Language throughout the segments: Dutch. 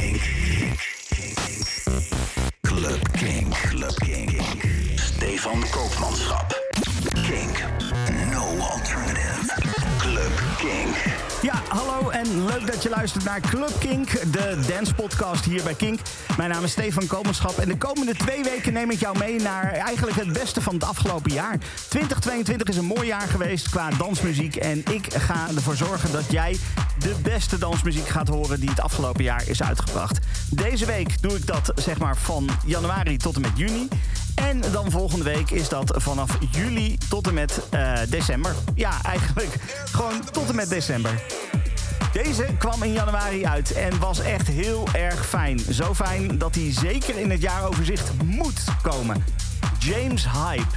Kink. Club Kink. Club Kink. Stefan Koopmanschap. Kink. No alternative. Club Kink. Ja, hallo en leuk dat je luistert naar Club Kink, de dance podcast hier bij Kink. Mijn naam is Stefan Komenschap en de komende twee weken neem ik jou mee naar eigenlijk het beste van het afgelopen jaar. 2022 is een mooi jaar geweest qua dansmuziek en ik ga ervoor zorgen dat jij de beste dansmuziek gaat horen die het afgelopen jaar is uitgebracht. Deze week doe ik dat zeg maar van januari tot en met juni. En dan volgende week is dat vanaf juli tot en met eh, december. Ja, eigenlijk gewoon tot en met december. Deze kwam in januari uit en was echt heel erg fijn. Zo fijn dat hij zeker in het jaaroverzicht moet komen. James Hype.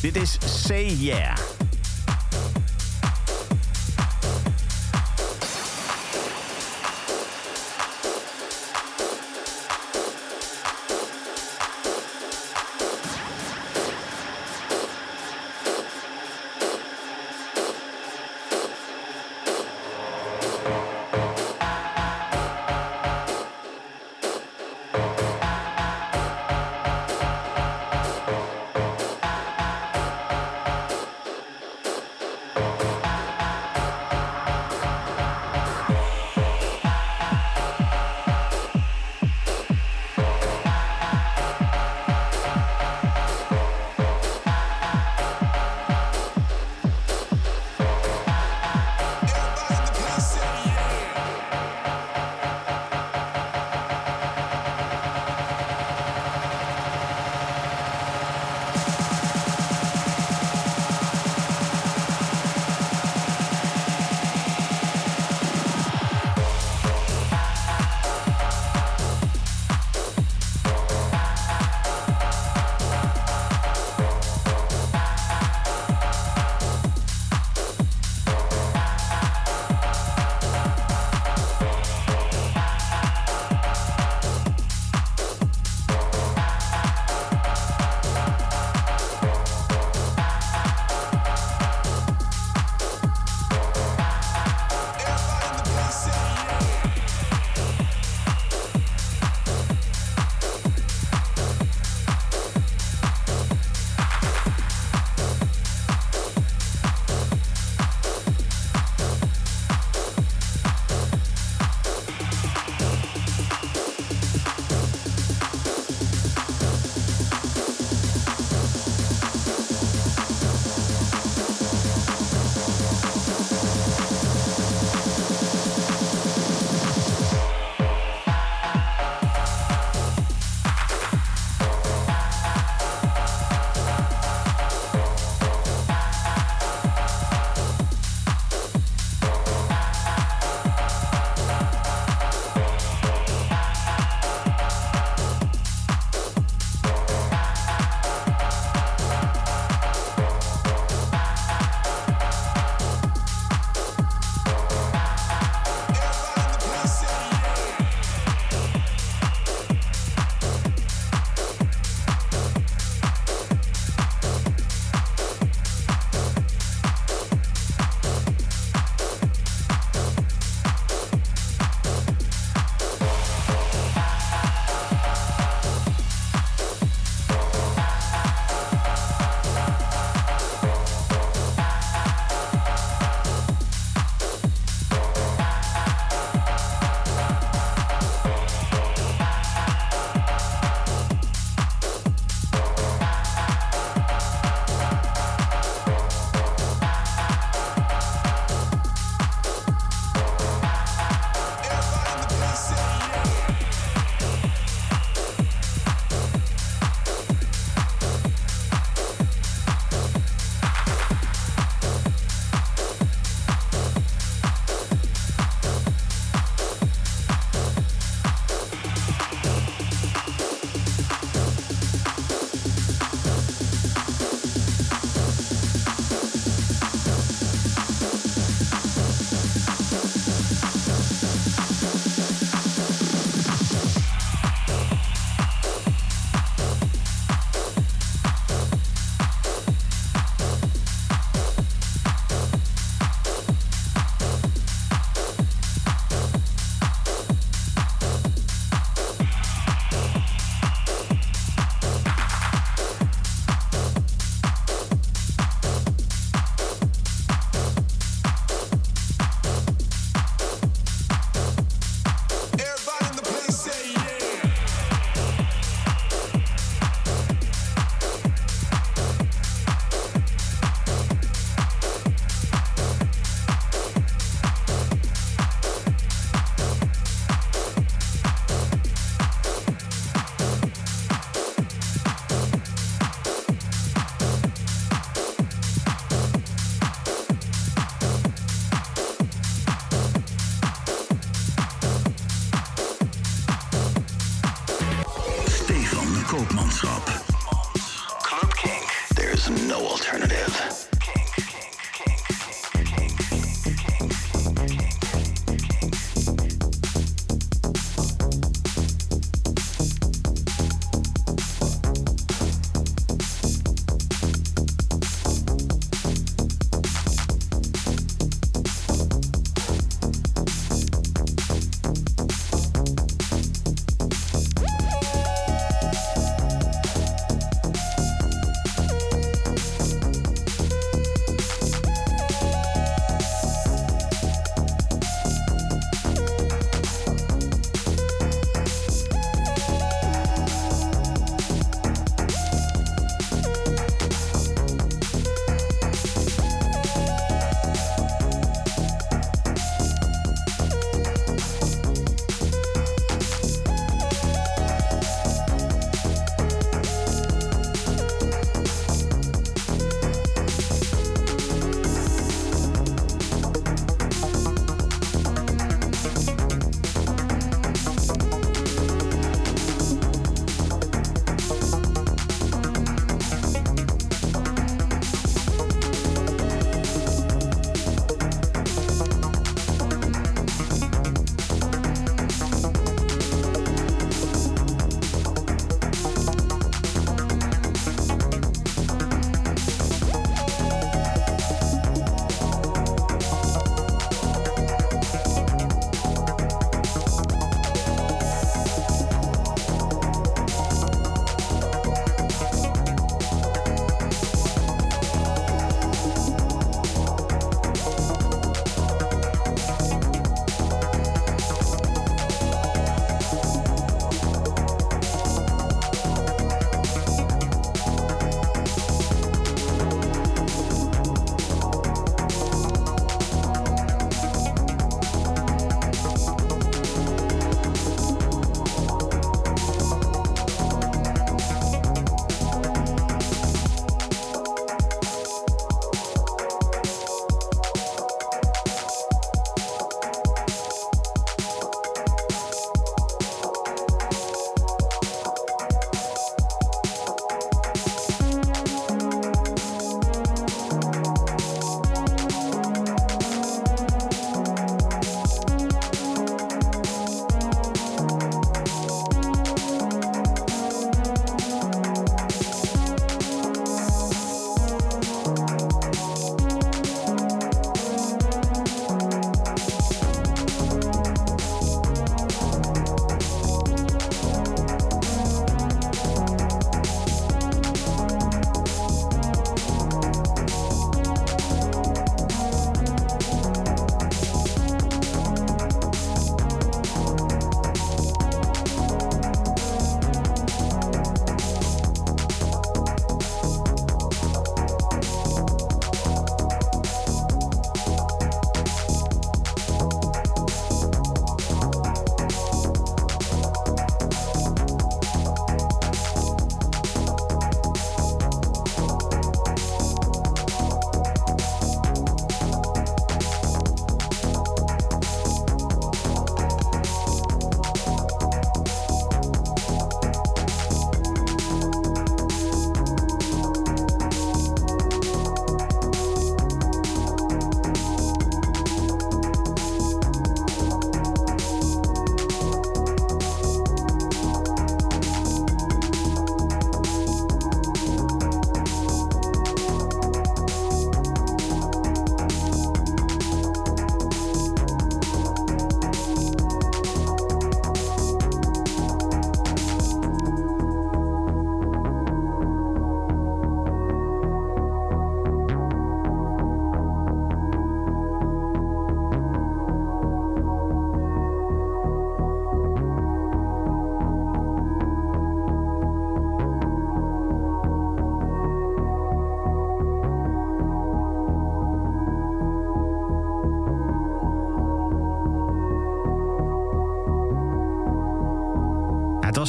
Dit is Say Yeah.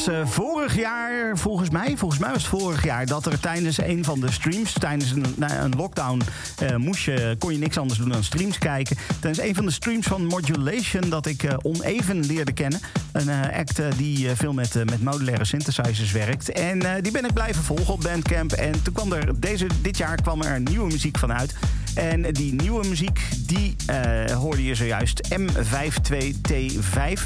Uh, vorig jaar, volgens mij, volgens mij was het vorig jaar... dat er tijdens een van de streams, tijdens een, nou, lockdown... Uh, moest je, kon je niks anders doen dan streams kijken. Tijdens een van de streams van Modulation dat ik uh, oneven leerde kennen. Een act die veel met, met modulaire synthesizers werkt. En die ben ik blijven volgen op Bandcamp. En toen kwam er, deze, dit jaar kwam er nieuwe muziek van uit... En die nieuwe muziek, die hoorde je zojuist. M52T5.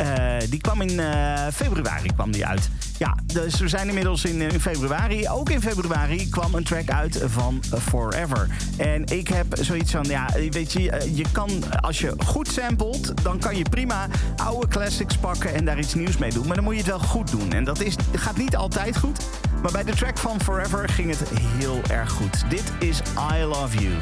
Uh, die kwam in uh, februari kwam die uit. Ja, dus we zijn inmiddels in, in, februari. Ook in februari kwam een track uit van Forever. En ik heb zoiets van, ja, weet je, eh, je kan, als je goed samplet, dan kan je prima oude classics pakken en daar iets nieuws mee doen. Maar dan moet je het wel goed doen. En dat is, gaat niet altijd goed. Maar bij de track van Forever ging het heel erg goed. Dit is I Love You.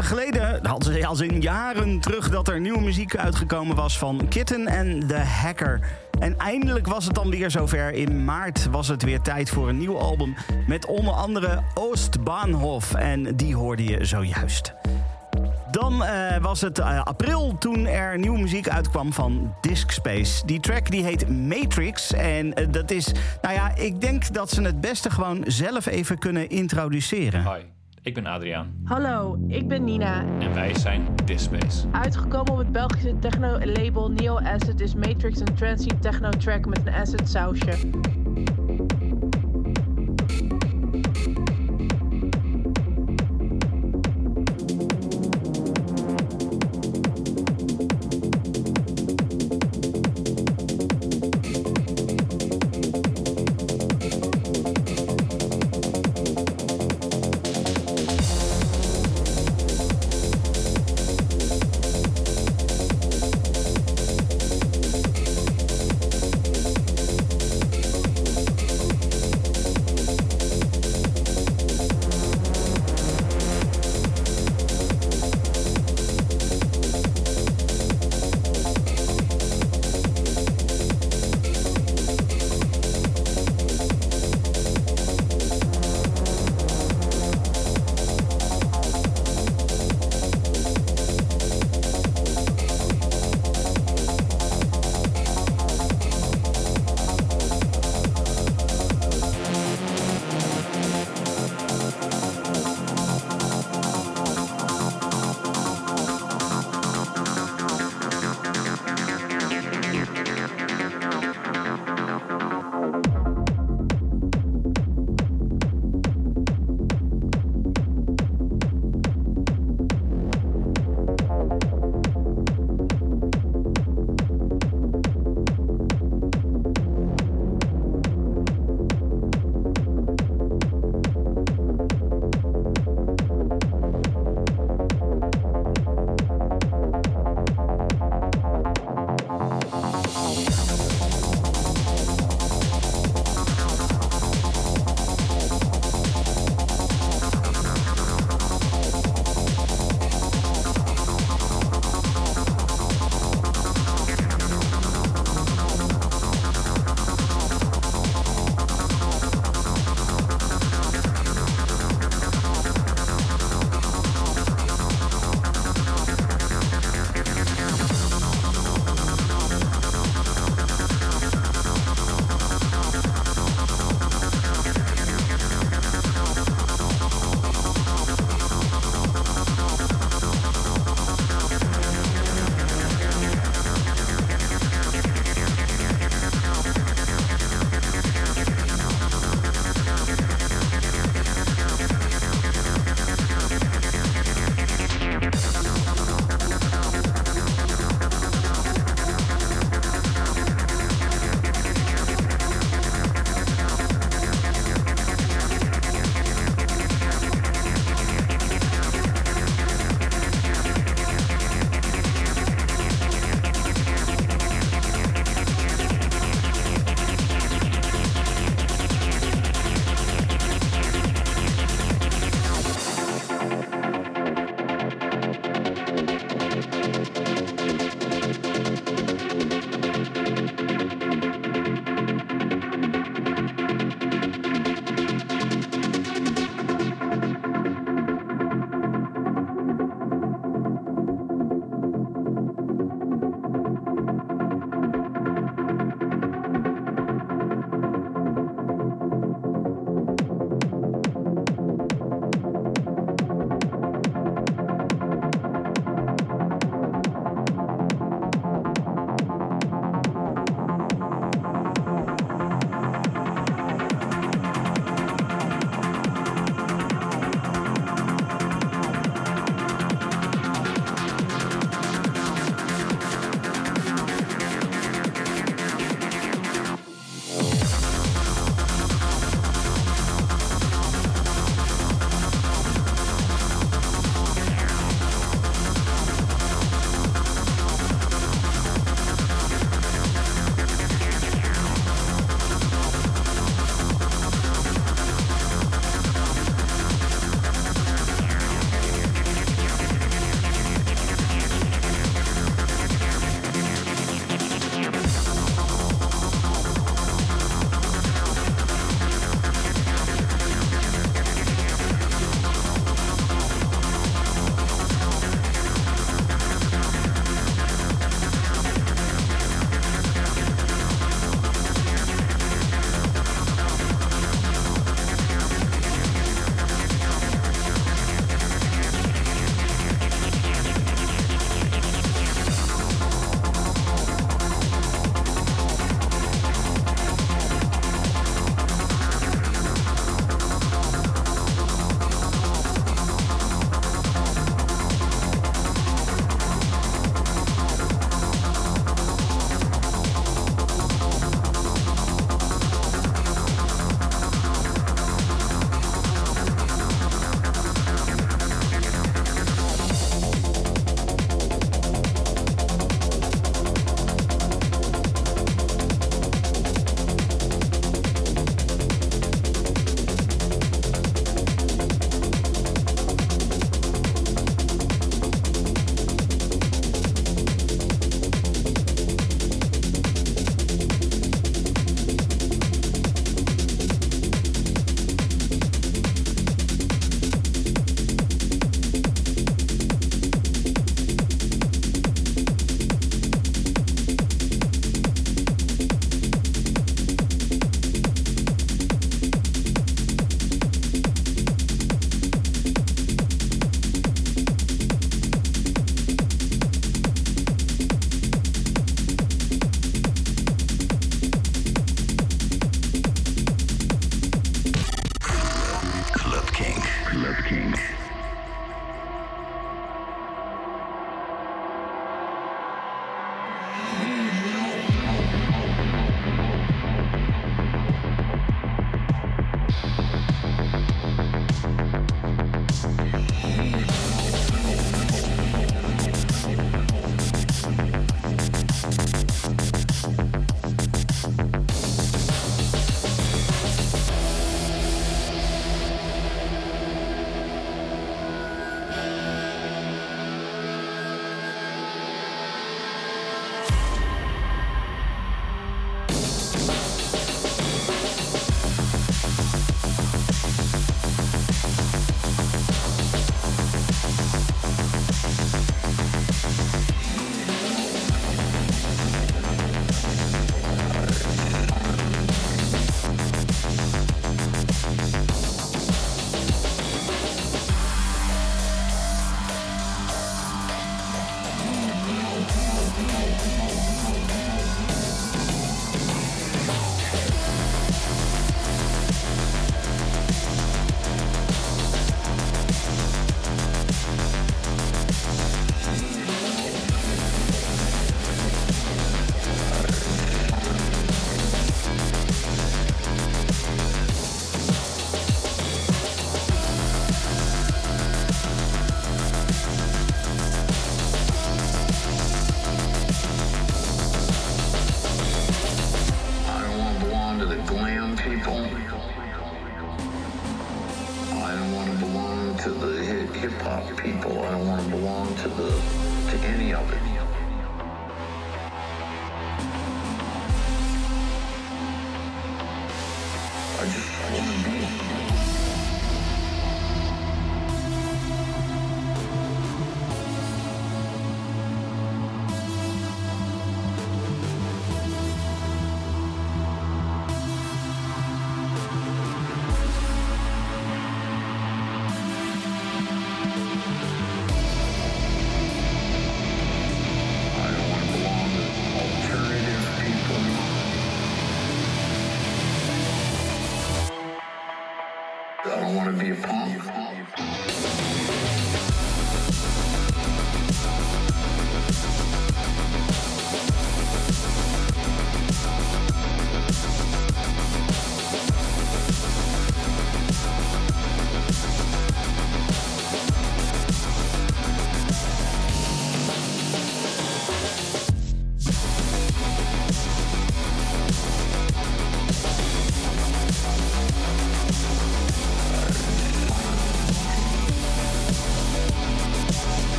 Even geleden, als in jaren terug, dat er nieuwe muziek uitgekomen was van Kitten en The Hacker. En eindelijk was het dan weer zover. In maart was het weer tijd voor een nieuw album met onder andere Oostbahnhof. En die hoorde je zojuist. Dan uh, was het uh, april toen er nieuwe muziek uitkwam van Disc Space. Die track die heet Matrix. En uh, dat is, nou ja, ik denk dat ze het beste gewoon zelf even kunnen introduceren. Ik ben Adriaan. Hallo, ik ben Nina. En wij zijn Dispace. Uitgekomen op het Belgische techno-label Neo Acid is Matrix een trancy techno-track met een acid sausje.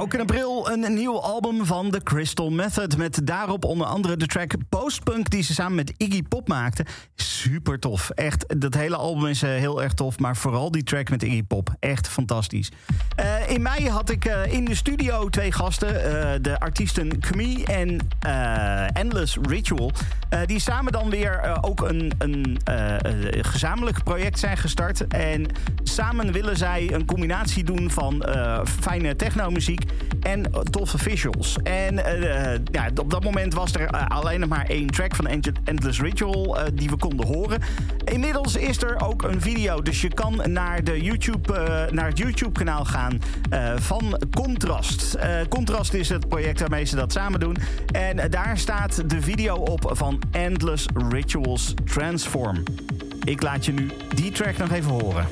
Ook in april een nieuw album van The Crystal Method. Met daarop onder andere de track Postpunk die ze samen met Iggy Pop maakten. Super tof. Echt, dat hele album is eh, heel erg tof. Maar vooral die track met Iggy Pop. Echt fantastisch. Eh, in mei had ik eh, in de studio twee gasten. de artiesten Kmi en Endless Ritual. Die samen dan weer ook een, een gezamenlijk project zijn gestart. En samen willen zij een combinatie doen van fijne technomuziek en toffe visuals. En eh, ja, op dat moment was er eh, alleen nog maar één track van End- Endless Ritual eh, die we konden horen. Inmiddels is er ook een video, dus je kan naar, de YouTube, naar het YouTube-kanaal gaan van Contrast. Contrast is het project waarmee ze dat samen doen. En daar staat de video op van Endless Rituals Transform. Ik laat je nu die track nog even horen.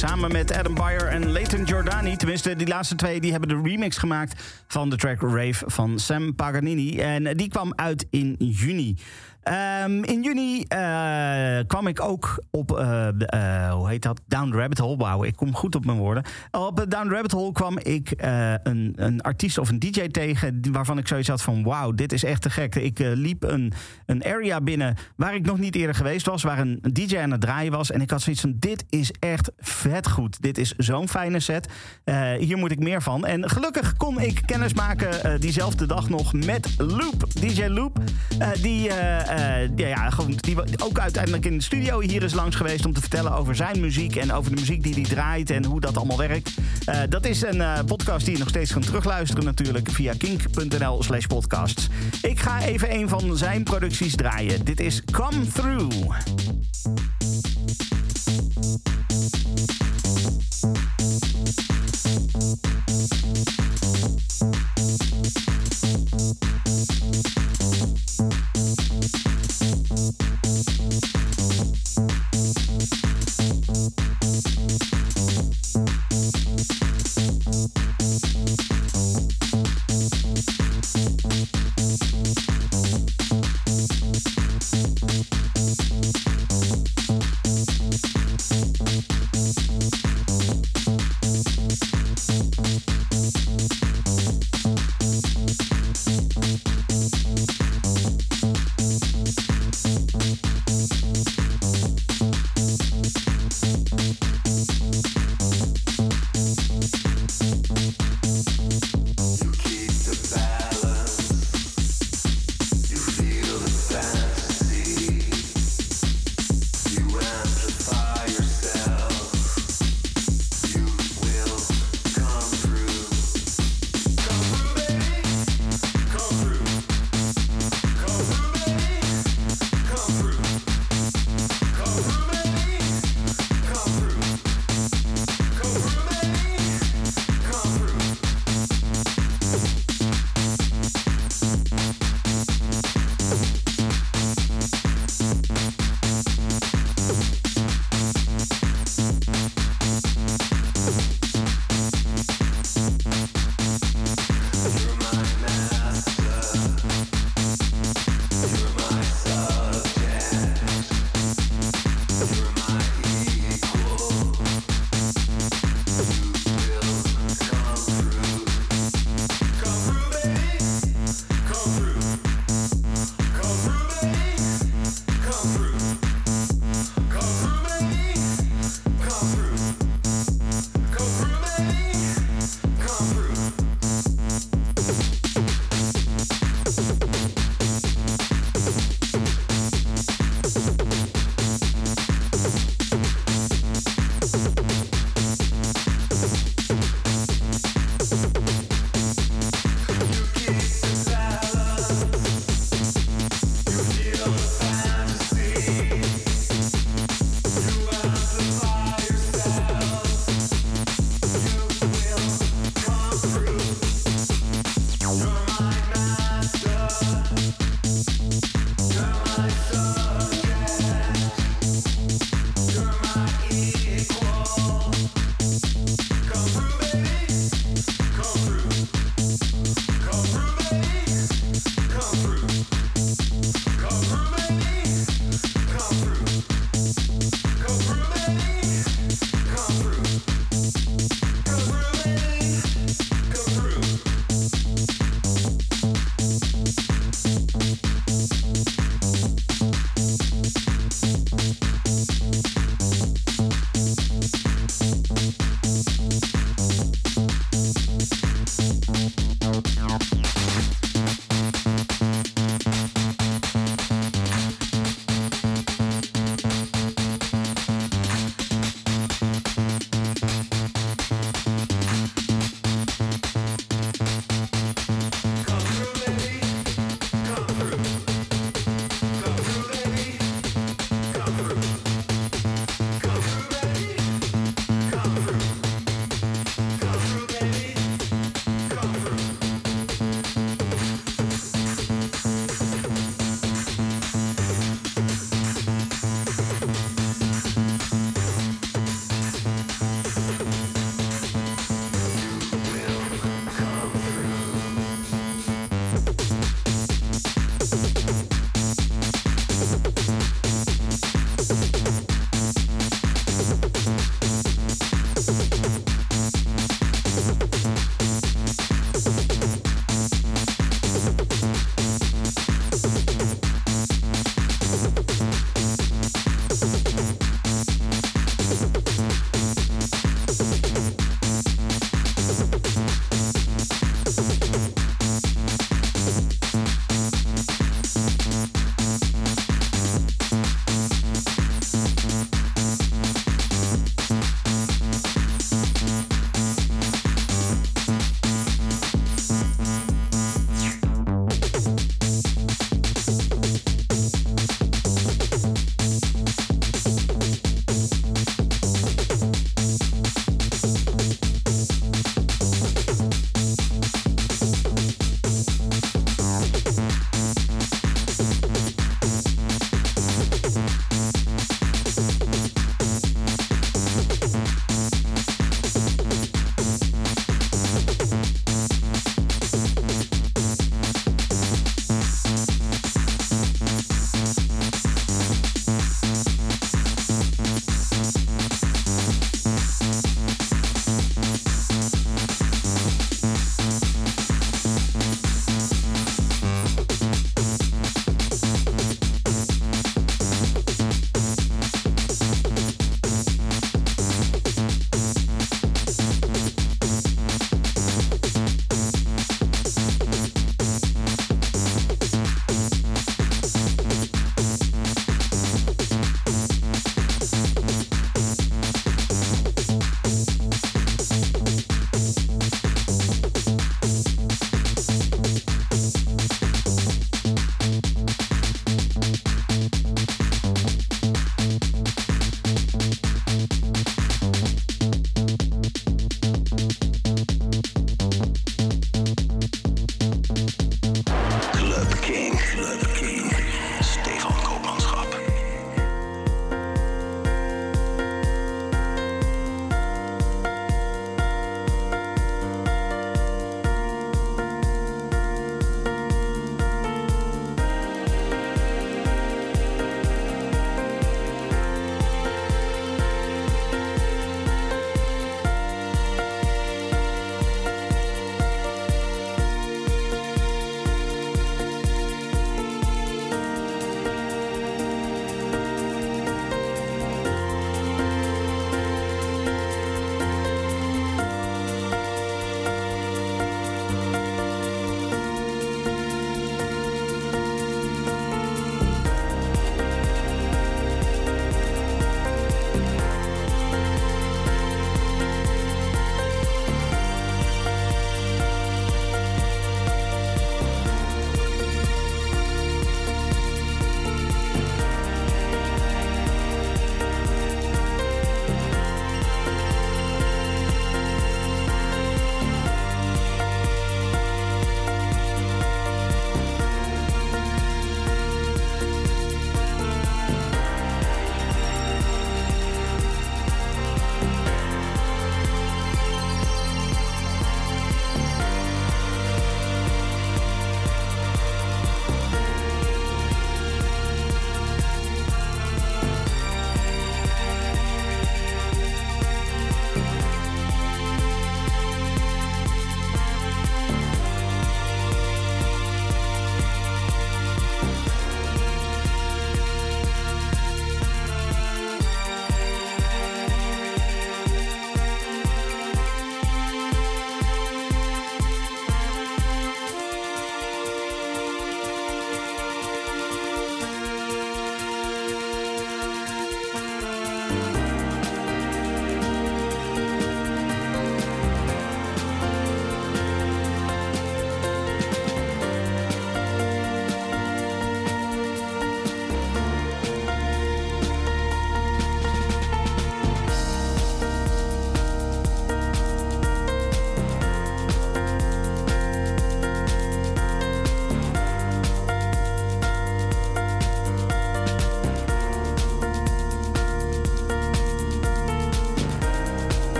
Samen met Adam Beyer en Leighton Jordani. Tenminste, die laatste twee die hebben de remix gemaakt van de track Rave van Sam Paganini. En die kwam uit in juni. Um, in juni uh, kwam ik ook op, uh, uh, hoe heet dat? Down Rabbit Hole. Wauw, ik kom goed op mijn woorden. Op Down Rabbit Hole kwam ik een, een artiest of een DJ tegen waarvan ik zoiets had van wauw, dit is echt te gek. Ik liep een, een area binnen waar ik nog niet eerder geweest was, waar een DJ aan het draaien was. En ik had zoiets van dit is echt vet goed. Dit is zo'n fijne set. hier moet ik meer van. En gelukkig kon ik kennis maken diezelfde dag nog met Loop, DJ Loop. die uh, ja, ja, gewoon, die ook uiteindelijk in de studio hier is langs geweest om te vertellen over zijn muziek en over de muziek die hij draait en hoe dat allemaal werkt. Uh, dat is een uh, podcast die je nog steeds kan terugluisteren natuurlijk via kink.nl slash podcasts. Ik ga even een van zijn producties draaien. Dit is Come Through.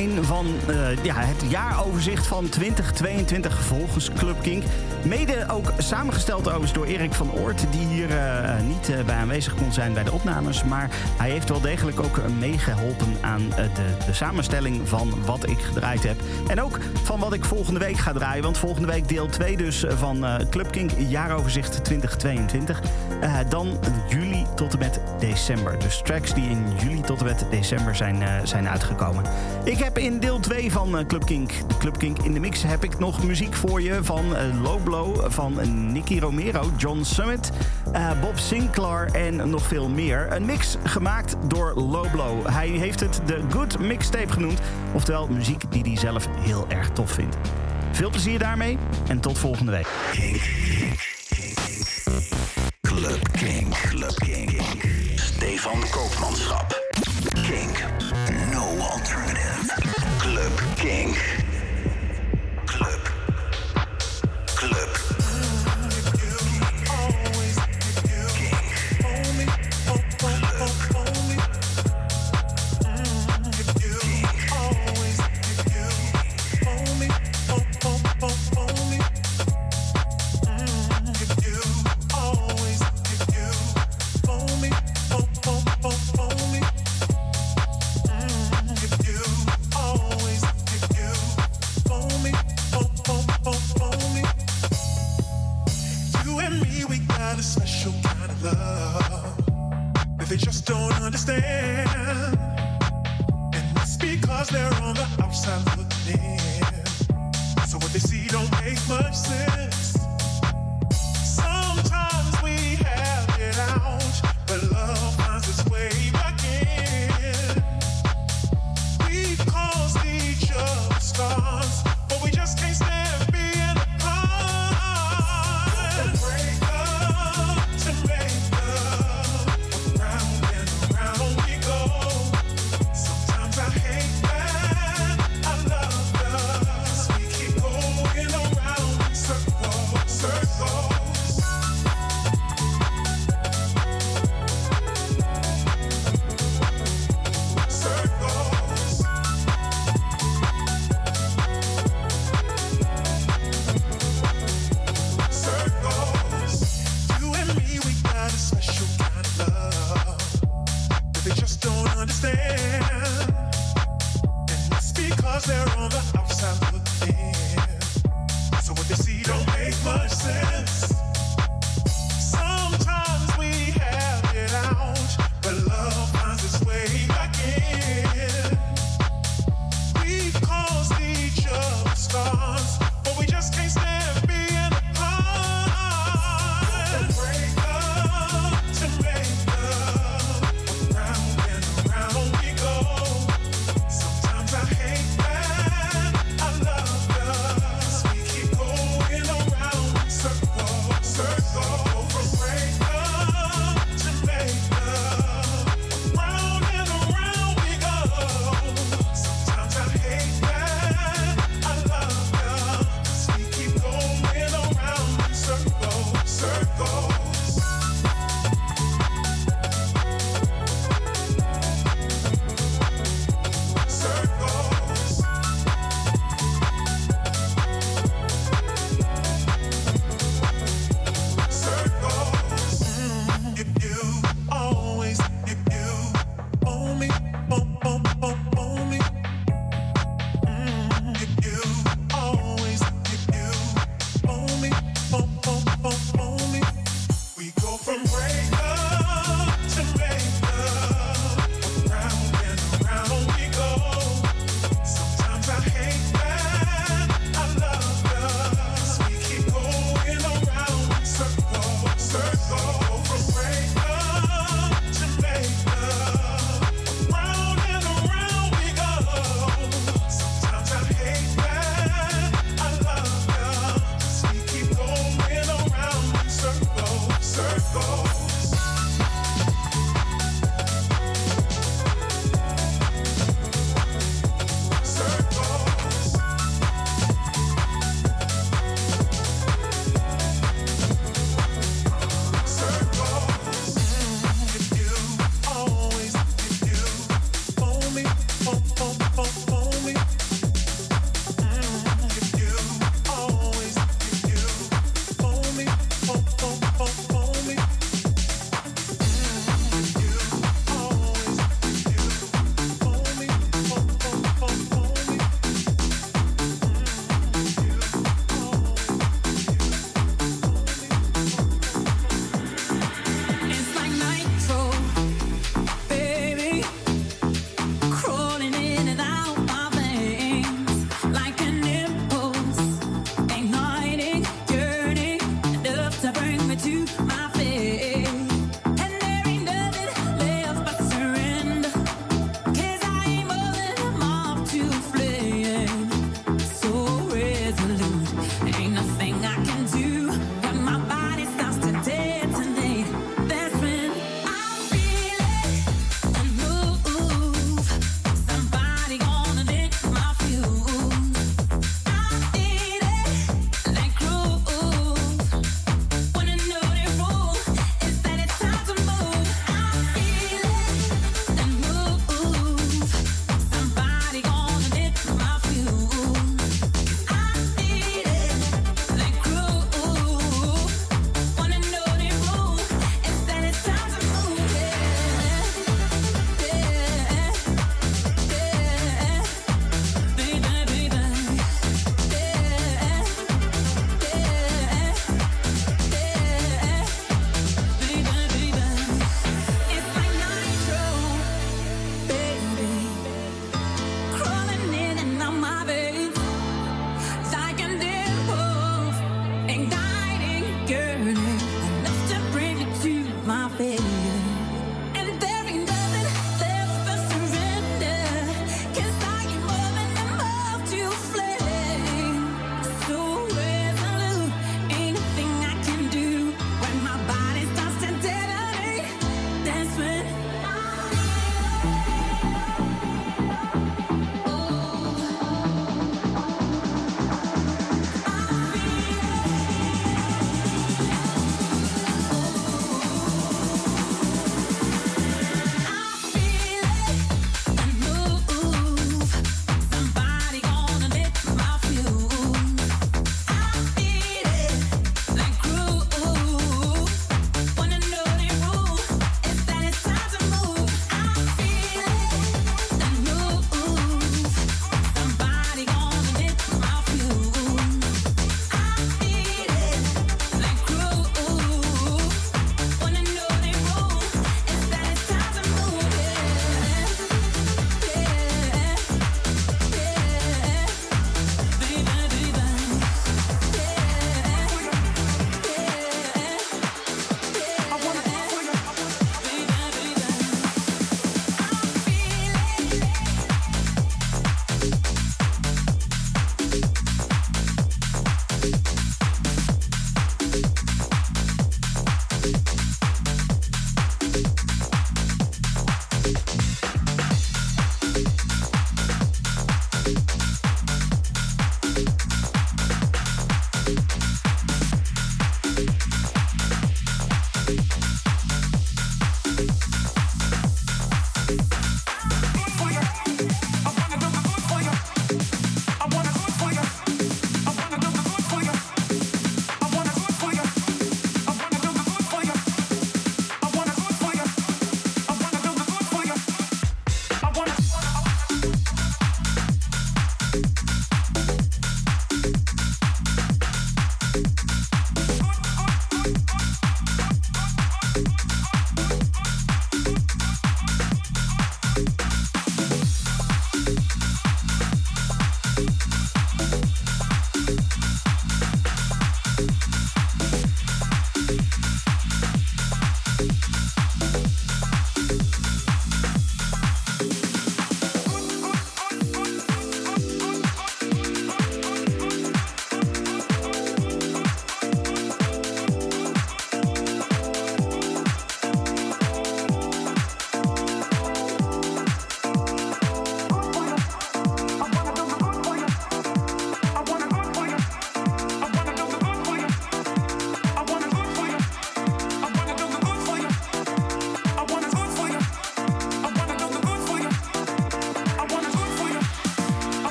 1 van uh, ja, het jaaroverzicht van 2022 volgens Club Kink. Mede ook samengesteld overigens door Erik van Oort... die hier uh, niet uh, bij aanwezig kon zijn bij de opnames. Maar hij heeft wel degelijk ook meegeholpen aan de, de, samenstelling van wat ik gedraaid heb. En ook van wat ik volgende week ga draaien. Want volgende week deel 2 dus van Club Kink jaaroverzicht 2022. Dan juli tot en met december. Dus tracks die in juli tot en met december zijn, zijn uitgekomen. Ik heb in deel 2 van Club Kink, de Club Kink in de mix... heb ik nog muziek voor je van Low Blow, van Nicky Romero, John Summit... Bob Sinclair en nog veel meer. Een mix gemaakt door Low Blow. Hij heeft het de Good Mixtape genoemd. Oftewel muziek die hij zelf heel erg tof vindt. Veel plezier daarmee en tot volgende week. love that they just don't understand. And that's because they're on the outside looking in. So what they see don't make much sense.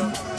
Brasil.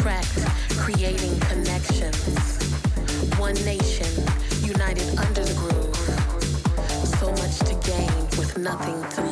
tracks, creating connections. One nation, united under the groove. So much to gain with nothing to lose.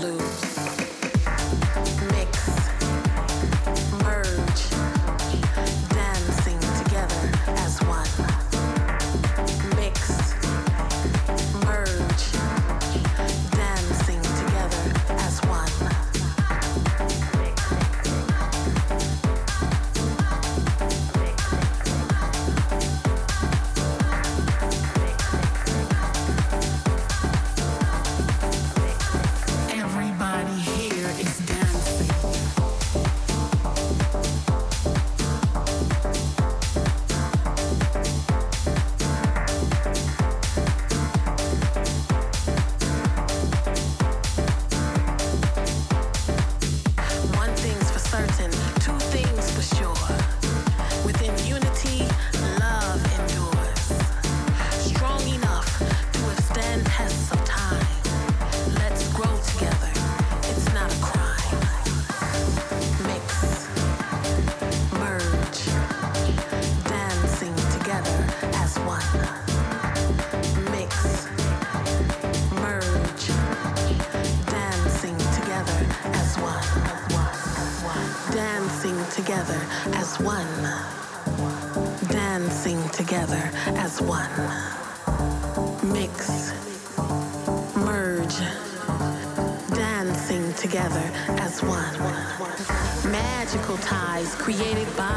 Created by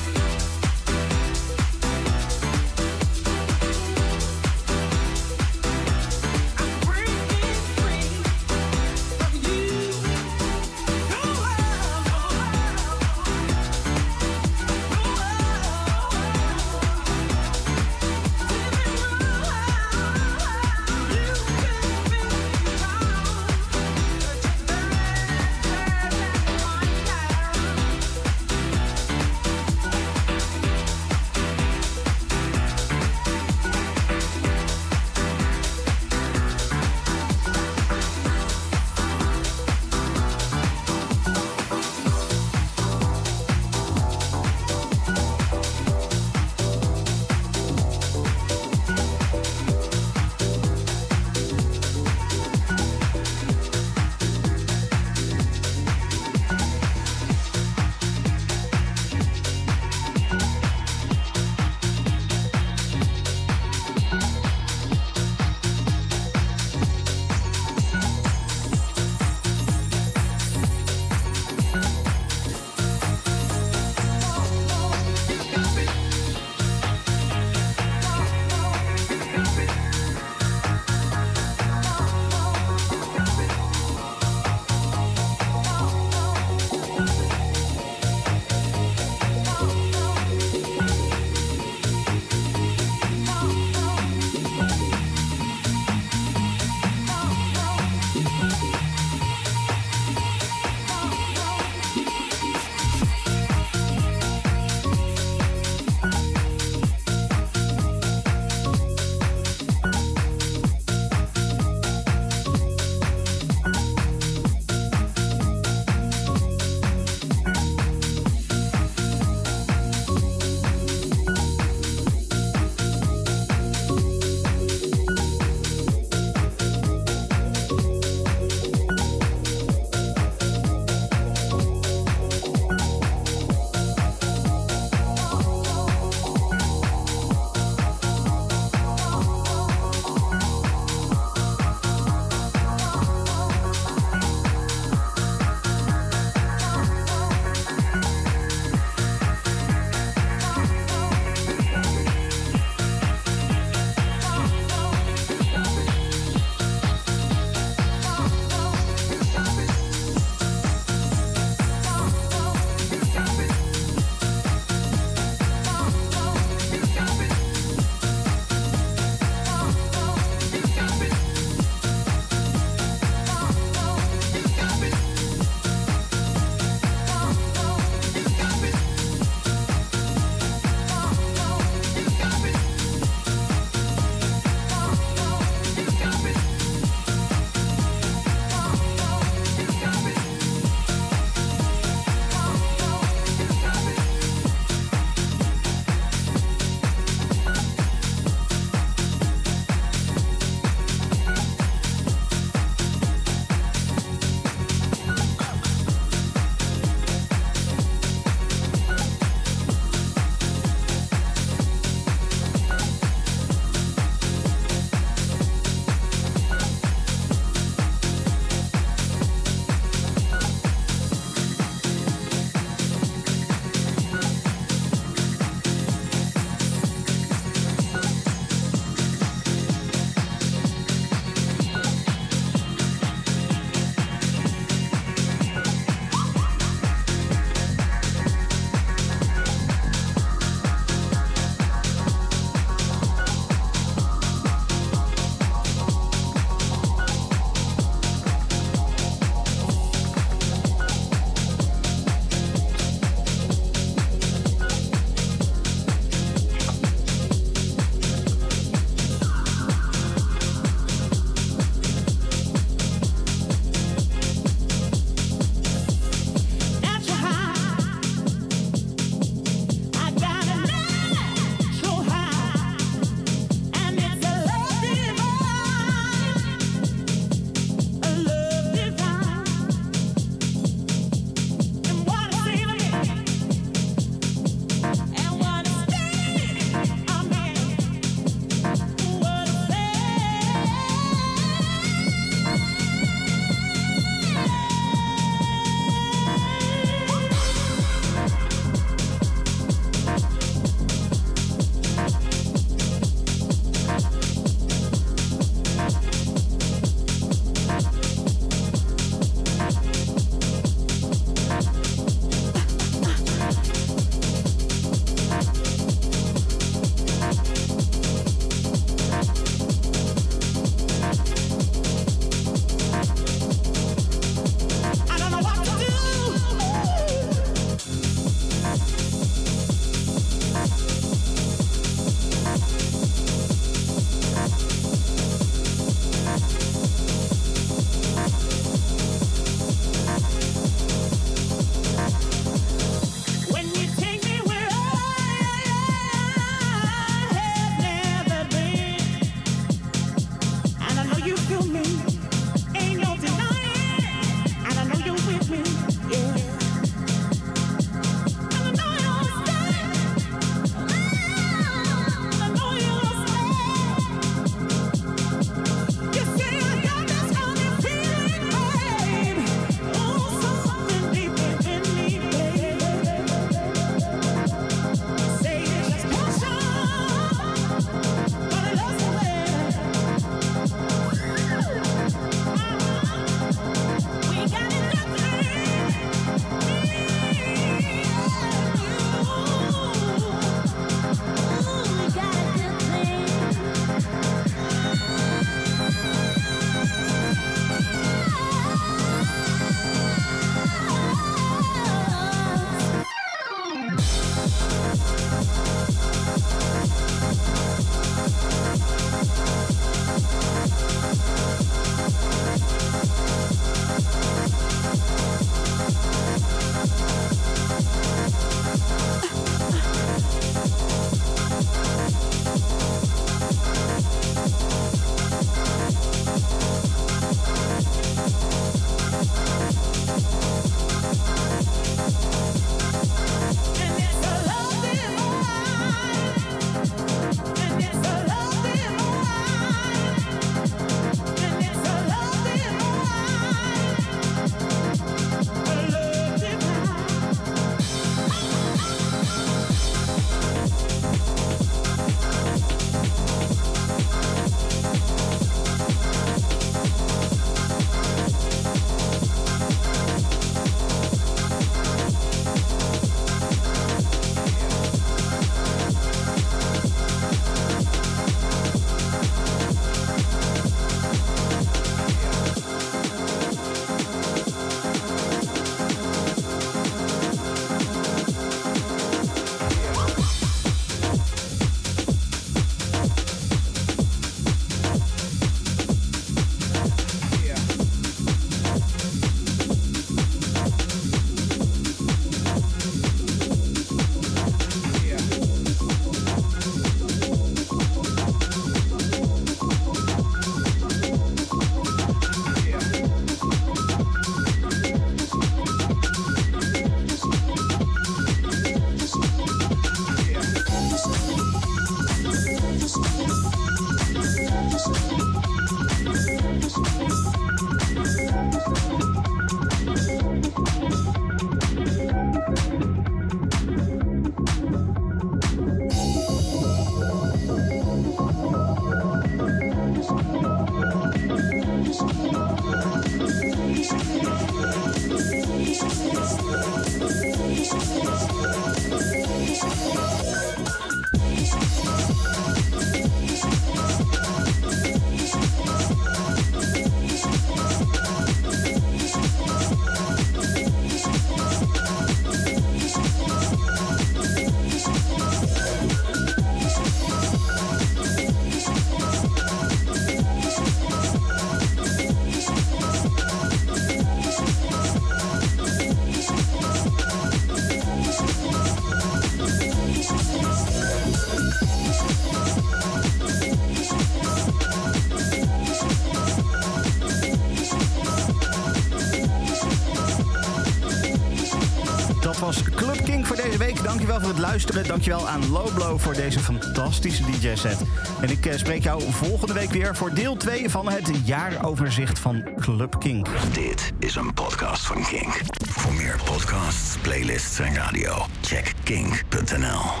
het luisteren. Dankjewel aan Low Blow voor deze fantastische DJ-set. En ik eh, spreek jou volgende week weer voor deel 2 van het jaaroverzicht van Club Kink. Dit is een podcast van Kink. Voor meer podcasts, playlists en radio, check kink.nl.